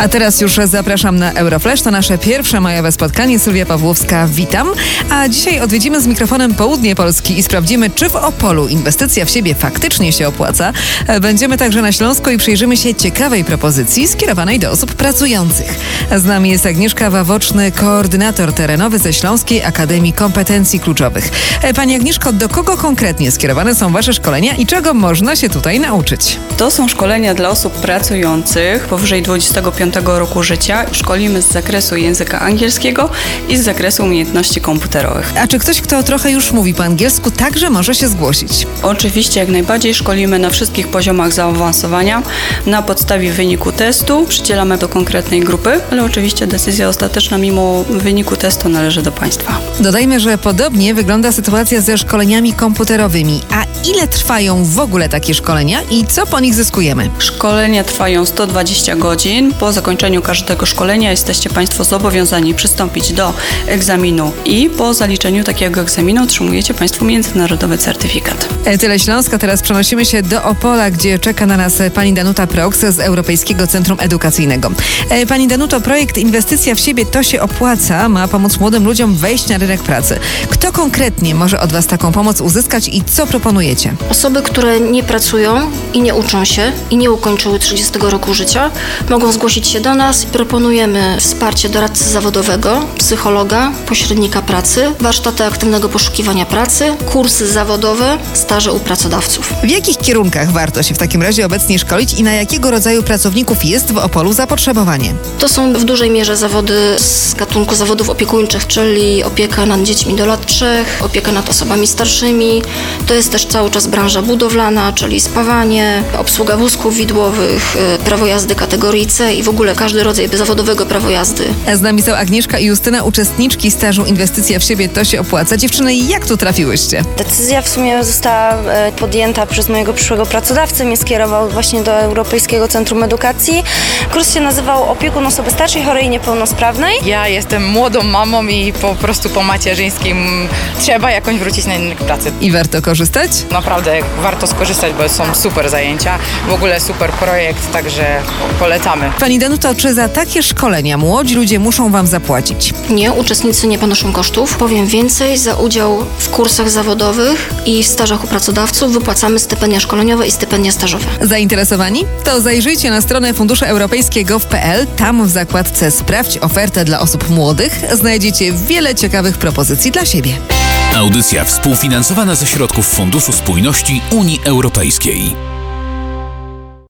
A teraz już zapraszam na Euroflash. To nasze pierwsze majowe spotkanie. Sylwia Pawłowska, witam. A dzisiaj odwiedzimy z mikrofonem południe Polski i sprawdzimy, czy w Opolu inwestycja w siebie faktycznie się opłaca. Będziemy także na Śląsku i przyjrzymy się ciekawej propozycji skierowanej do osób pracujących. Z nami jest Agnieszka Wawoczny, koordynator terenowy ze Śląskiej Akademii Kompetencji Kluczowych. Pani Agnieszko, do kogo konkretnie skierowane są Wasze szkolenia i czego można się tutaj nauczyć? To są szkolenia dla osób pracujących powyżej 25 roku życia. Szkolimy z zakresu języka angielskiego i z zakresu umiejętności komputerowych. A czy ktoś, kto trochę już mówi po angielsku, także może się zgłosić? Oczywiście, jak najbardziej szkolimy na wszystkich poziomach zaawansowania. Na podstawie wyniku testu przydzielamy do konkretnej grupy, ale oczywiście decyzja ostateczna mimo wyniku testu należy do Państwa. Dodajmy, że podobnie wygląda sytuacja ze szkoleniami komputerowymi. A ile trwają w ogóle takie szkolenia i co po nich zyskujemy? Szkolenia trwają 120 godzin. Po zakończeniu każdego szkolenia jesteście Państwo zobowiązani przystąpić do egzaminu i po zaliczeniu takiego egzaminu otrzymujecie Państwo międzynarodowy certyfikat. E, Tyle Śląska. Teraz przenosimy się do Opola, gdzie czeka na nas pani Danuta Prox z Europejskiego Centrum Edukacyjnego. E, Pani Danuto, projekt Inwestycja w siebie to się opłaca, ma pomóc młodym ludziom wejść na rynek pracy. Kto konkretnie może od Was taką pomoc uzyskać i co proponujecie? Osoby, które nie pracują i nie uczą się i nie ukończyły 30 roku życia, mogą zgłosić się do nas. Proponujemy wsparcie doradcy zawodowego, psychologa, pośrednika pracy, warsztaty aktywnego poszukiwania pracy, kursy zawodowe, staże u pracodawców. W jakich kierunkach warto się w takim razie obecnie szkolić i na jakiego rodzaju pracowników jest w Opolu zapotrzebowanie? To są w dużej mierze zawody z gatunku zawodów opiekuńczych, czyli opieka nad dziećmi do lat 3, opieka nad osobami starszymi. To jest też cały czas branża budowlana, czyli spawanie, obsługa wózków widłowych, y, prawo jazdy kategorii C i w ogóle każdy rodzaj zawodowego prawo jazdy. Z nami są Agnieszka i Justyna, uczestniczki stażu Inwestycja w siebie to się opłaca. Dziewczyny, jak tu trafiłyście? Decyzja w sumie została e, podjęta przez mojego przyszłego pracodawcę. Mnie skierował właśnie do Europejskiego Centrum Edukacji. Kurs się nazywał Opiekun osoby starszej, chorej i niepełnosprawnej. Ja jestem młodą mamą i po prostu po macierzyńskim trzeba jakoś wrócić na rynek pracy. I warto korzystać? Naprawdę warto skorzystać, bo są super zajęcia, w ogóle super projekt, także polecamy. Pani Danuto, czy za takie szkolenia młodzi ludzie muszą Wam zapłacić? Nie, uczestnicy nie ponoszą kosztów. Powiem więcej, za udział w kursach zawodowych i w stażach u pracodawców wypłacamy stypendia szkoleniowe i stypendia stażowe. Zainteresowani? To zajrzyjcie na stronę Fundusze Europejskiego.pl. Tam w zakładce Sprawdź ofertę dla osób młodych znajdziecie wiele ciekawych propozycji dla siebie. Audycja współfinansowana ze środków Funduszu Spójności Unii Europejskiej.